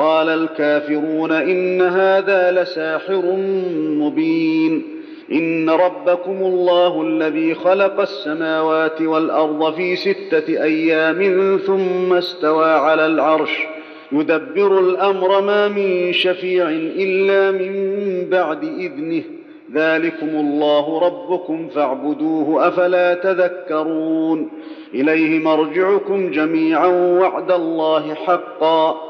قال الكافرون إن هذا لساحر مبين إن ربكم الله الذي خلق السماوات والأرض في ستة أيام ثم استوى على العرش يدبر الأمر ما من شفيع إلا من بعد إذنه ذلكم الله ربكم فاعبدوه أفلا تذكرون إليه مرجعكم جميعا وعد الله حقا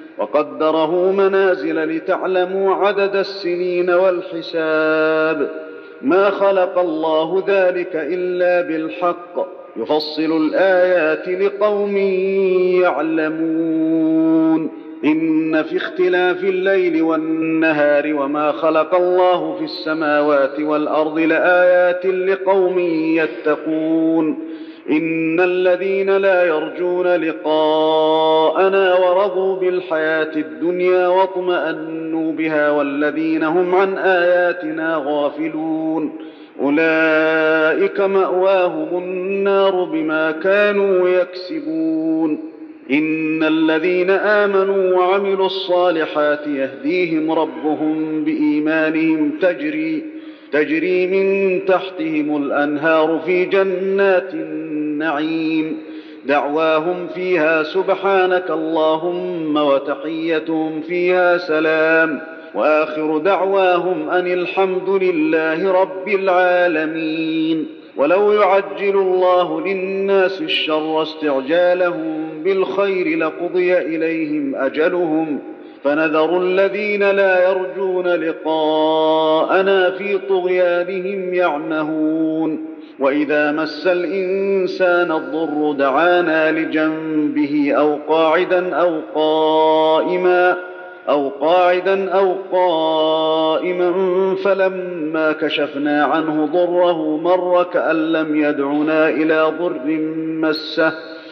وقدره منازل لتعلموا عدد السنين والحساب. ما خلق الله ذلك إلا بالحق. يفصل الآيات لقوم يعلمون. إن في اختلاف الليل والنهار وما خلق الله في السماوات والأرض لآيات لقوم يتقون. إن الذين لا يرجون لقاءنا ورضوا بالحياة الدنيا واطمأنوا بها والذين هم عن آياتنا غافلون. أولئك مأواهم النار بما كانوا يكسبون. إن الذين آمنوا وعملوا الصالحات يهديهم ربهم بإيمانهم تجري تجري من تحتهم الأنهار في جنات النعيم. دعواهم فيها سبحانك اللهم وتحيتهم فيها سلام. وآخر دعواهم أن الحمد لله رب العالمين. ولو يعجل الله للناس الشر استعجالهم بالخير لقضي إليهم أجلهم. فنذر الذين لا يرجون لقاءنا في طغيانهم يعمهون. وإذا مس الإنسان الضر دعانا لجنبه أو قاعدا أو قائما أو قاعدا أو قائما فلما كشفنا عنه ضره مر كأن لم يدعنا إلى ضر مسه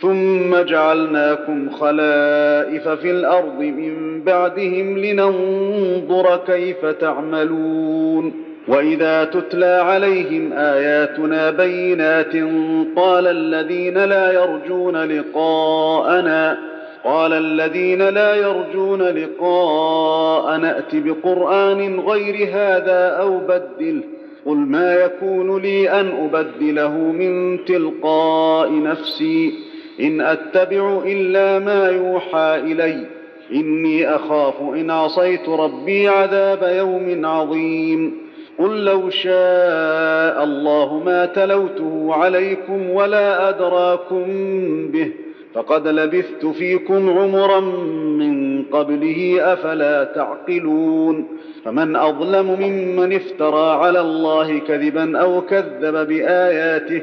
ثم جعلناكم خلائف في الأرض من بعدهم لننظر كيف تعملون. وإذا تتلى عليهم آياتنا بينات قال الذين لا يرجون لقاءنا قال الذين لا يرجون لقاء نات بقرآن غير هذا أو بدله قل ما يكون لي أن أبدله من تلقاء نفسي. إن أتبع إلا ما يوحى إلي. إني أخاف إن عصيت ربي عذاب يوم عظيم. قل لو شاء الله ما تلوته عليكم ولا أدراكم به. فقد لبثت فيكم عمرا من قبله أفلا تعقلون. فمن أظلم ممن افترى على الله كذبا أو كذب بآياته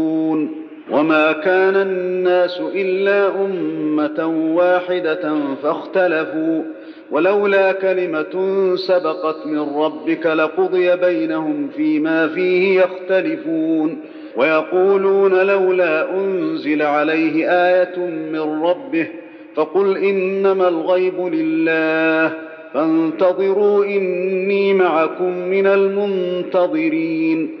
وما كان الناس الا امه واحدة فاختلفوا ولولا كلمه سبقت من ربك لقضي بينهم فيما فيه يختلفون ويقولون لولا انزل عليه إيه من ربه فقل انما الغيب لله فانتظروا اني معكم من المنتظرين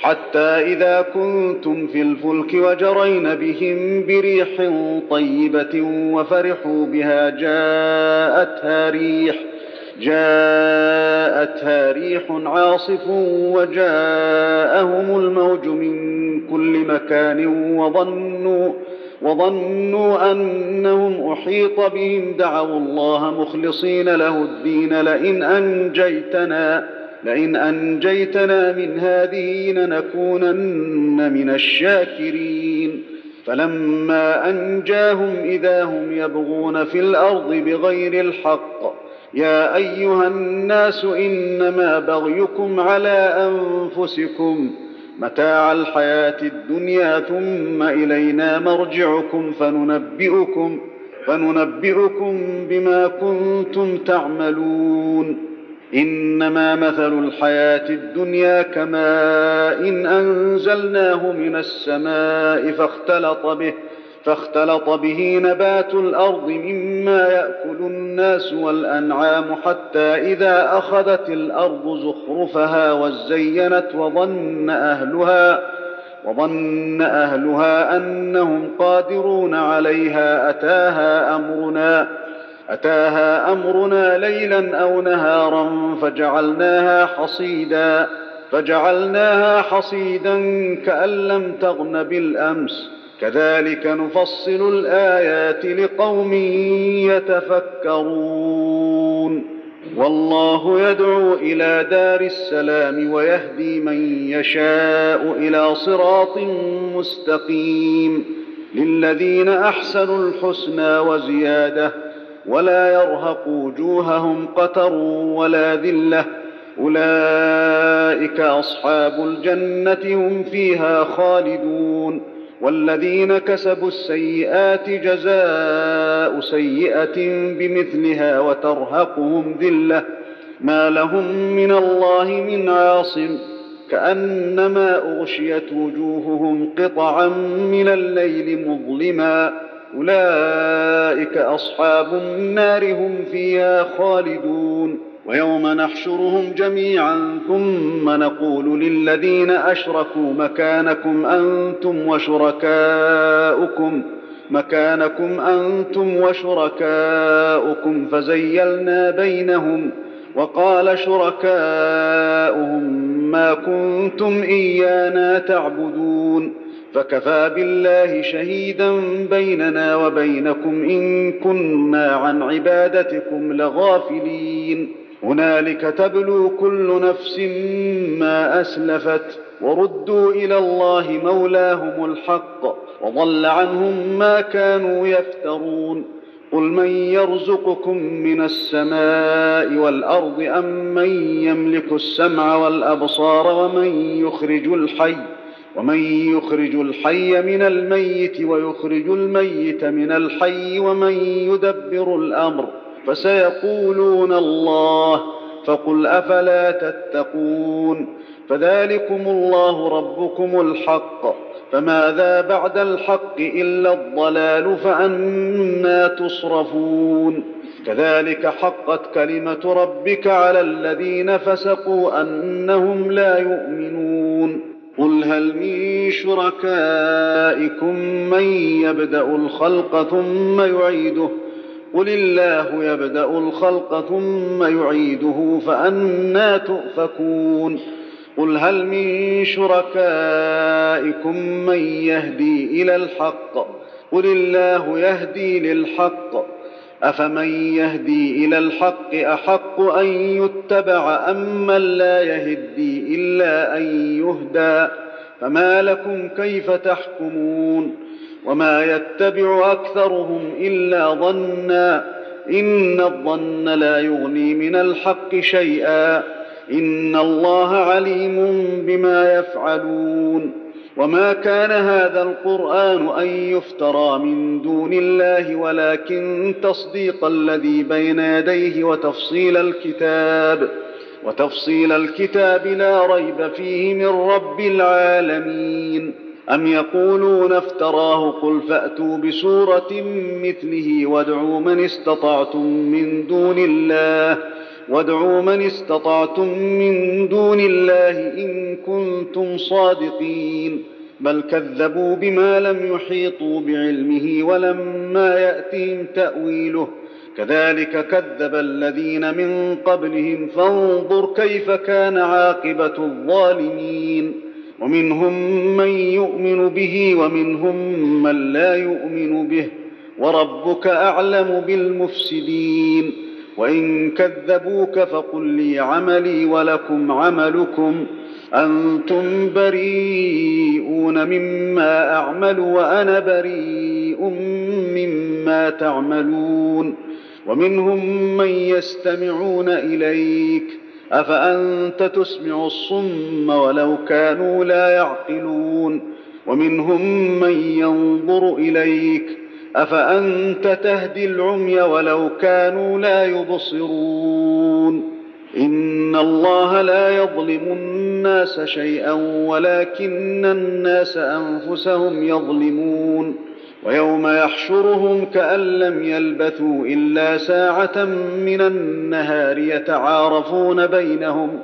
حتى إذا كنتم في الفلك وجرين بهم بريح طيبة وفرحوا بها جاءتها ريح جاءتها ريح عاصف وجاءهم الموج من كل مكان وظنوا وظنوا أنهم أحيط بهم. دعوا الله مخلصين له الدين لئن أنجيتنا لئن أنجيتنا من هذه لنكونن من الشاكرين. فلما أنجاهم إذا هم يبغون في الأرض بغير الحق يا أيها الناس إنما بغيكم على أنفسكم. متاع الحياة الدنيا ثم إلينا مرجعكم فننبئكم فننبئكم بما كنتم تعملون. إنما مثل الحياة الدنيا كماء إن أنزلناه من السماء فاختلط به فاختلط به نبات الأرض مما يأكل الناس والأنعام حتى إذا أخذت الأرض زخرفها وزينت وظن أهلها وظن أهلها أنهم قادرون عليها أتاها أمرنا. أتاها أمرنا ليلا أو نهارا فجعلناها حصيدا فجعلناها حصيدا كأن لم تغن بالأمس. كذلك نفصل الآيات لقوم يتفكرون. والله يدعو إلى دار السلام ويهدي من يشاء إلى صراط مستقيم. للذين أحسنوا الحسنى وزيادة ولا يرهق وجوههم قتر ولا ذلة. أولئك أصحاب الجنة هم فيها خالدون. والذين كسبوا السيئات جزاء سيئة بمثلها وترهقهم ذلة. ما لهم من الله من عاصم. كأنما أغشيت وجوههم قطعا من الليل مظلما. أولئك أصحاب النار هم فيها خالدون ويوم نحشرهم جميعا ثم نقول للذين أشركوا مكانكم أنتم وشركاؤكم مكانكم أنتم وشركاؤكم فزيلنا بينهم وقال شركاؤهم ما كنتم إيانا تعبدون فكفى بالله شهيدا بيننا وبينكم إن كنا عن عبادتكم لغافلين. هنالك تبلو كل نفس ما أسلفت وردوا إلى الله مولاهم الحق وضل عنهم ما كانوا يفترون. قل من يرزقكم من السماء والأرض أم من يملك السمع والأبصار ومن يخرج الحي ومن يخرج الحي من الميت ويخرج الميت من الحي ومن يدبر الأمر فسيقولون الله فقل أفلا تتقون فذلكم الله ربكم الحق فماذا بعد الحق إلا الضلال فأنا تصرفون كذلك حقت كلمة ربك على الذين فسقوا أنهم لا يؤمنون قل هل من شركائكم من يبدا الخلق ثم يعيده قل الله يبدا الخلق ثم يعيده فانى تؤفكون قل هل من شركائكم من يهدي إلى الحق قل الله يهدي للحق افمن يهدي إلى الحق احق ان يتبع ام من لا يهدي الا ان يهدى فما لكم كيف تحكمون وما يتبع اكثرهم الا ظنا ان الظن لا يغني من الحق شيئا ان الله عليم بما يفعلون وما كان هذا القران ان يفترى من دون الله ولكن تصديق الذي بين يديه وتفصيل الكتاب وتفصيل الكتاب لا ريب فيه من رب العالمين ام يقولون افتراه قل فاتوا بسوره مثله وادعوا من استطعتم من دون الله وادعوا من استطعتم من دون الله إن كنتم صادقين. بل كذبوا بما لم يحيطوا بعلمه ولما ياتهم تأويله. كذلك كذب الذين من قبلهم فانظر كيف كان عاقبة الظالمين. ومنهم من يؤمن به ومنهم من لا يؤمن به. وربك أعلم بالمفسدين. وإن كذبوك فقل لي عملي ولكم عملكم. أنتم بريئون مما أعمل وأنا بريء مما تعملون. ومنهم من يستمعون إليك. أفأنت تسمع الصم ولو كانوا لا يعقلون. ومنهم من ينظر إليك. أفأنت تهدي العمي ولو كانوا لا يبصرون؟ إن الله لا يظلم الناس شيئا ولكن الناس أنفسهم يظلمون. ويوم يحشرهم كأن لم يلبثوا إلا ساعة من النهار يتعارفون بينهم.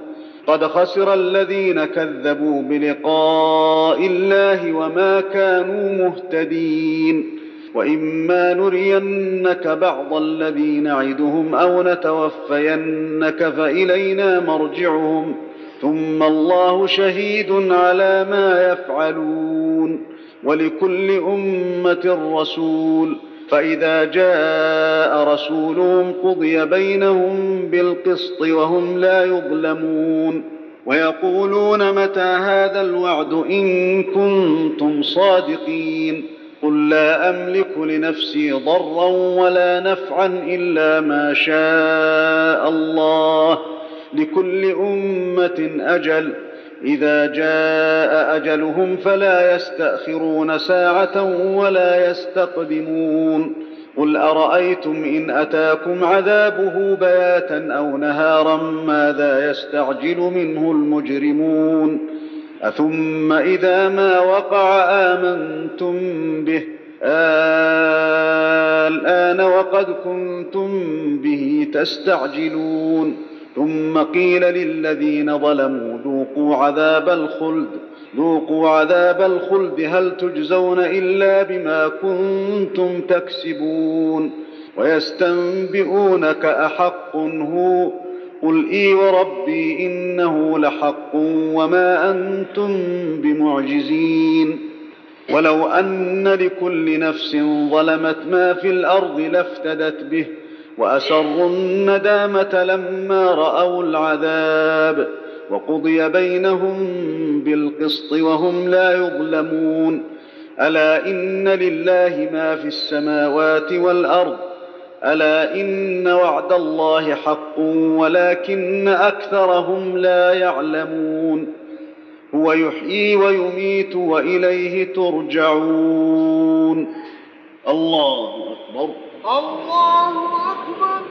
قد خسر الذين كذبوا بلقاء الله وما كانوا مهتدين. وإما نرينك بعض الذي نعدهم أو نتوفينك فإلينا مرجعهم ثم الله شهيد على ما يفعلون ولكل أمة رسول فإذا جاء رسولهم قضي بينهم بالقسط وهم لا يظلمون ويقولون متى هذا الوعد إن كنتم صادقين قل لا املك لنفسي ضرا ولا نفعا الا ما شاء الله لكل امه أجل اذا جاء اجلهم فلا يستاخرون ساعه ولا يستقدمون قل ارايتم ان اتاكم عذابه بياتا أو نهارا ماذا يستعجل منه المجرمون أثم إذا ما وقع آمنتم به. الآن وقد كنتم به تستعجلون. ثم قيل للذين ظلموا ذوقوا عذاب الخلد. ذوقوا عذاب الخلد هل تجزون إلا بما كنتم تكسبون. ويستنبئونك أحق هو قل اي وربي انه لحق وما أنتم بمعجزين ولو ان لكل نفس ظلمت ما في الأرض لافتدت به واسروا الندامه لما راوا العذاب وقضي بينهم بالقسط وهم لا يظلمون الا ان لله ما في السماوات والارض ألا إن وعد الله حق ولكن أكثرهم لا يعلمون. هو يحيي ويميت وإليه ترجعون. الله أكبر. الله أكبر.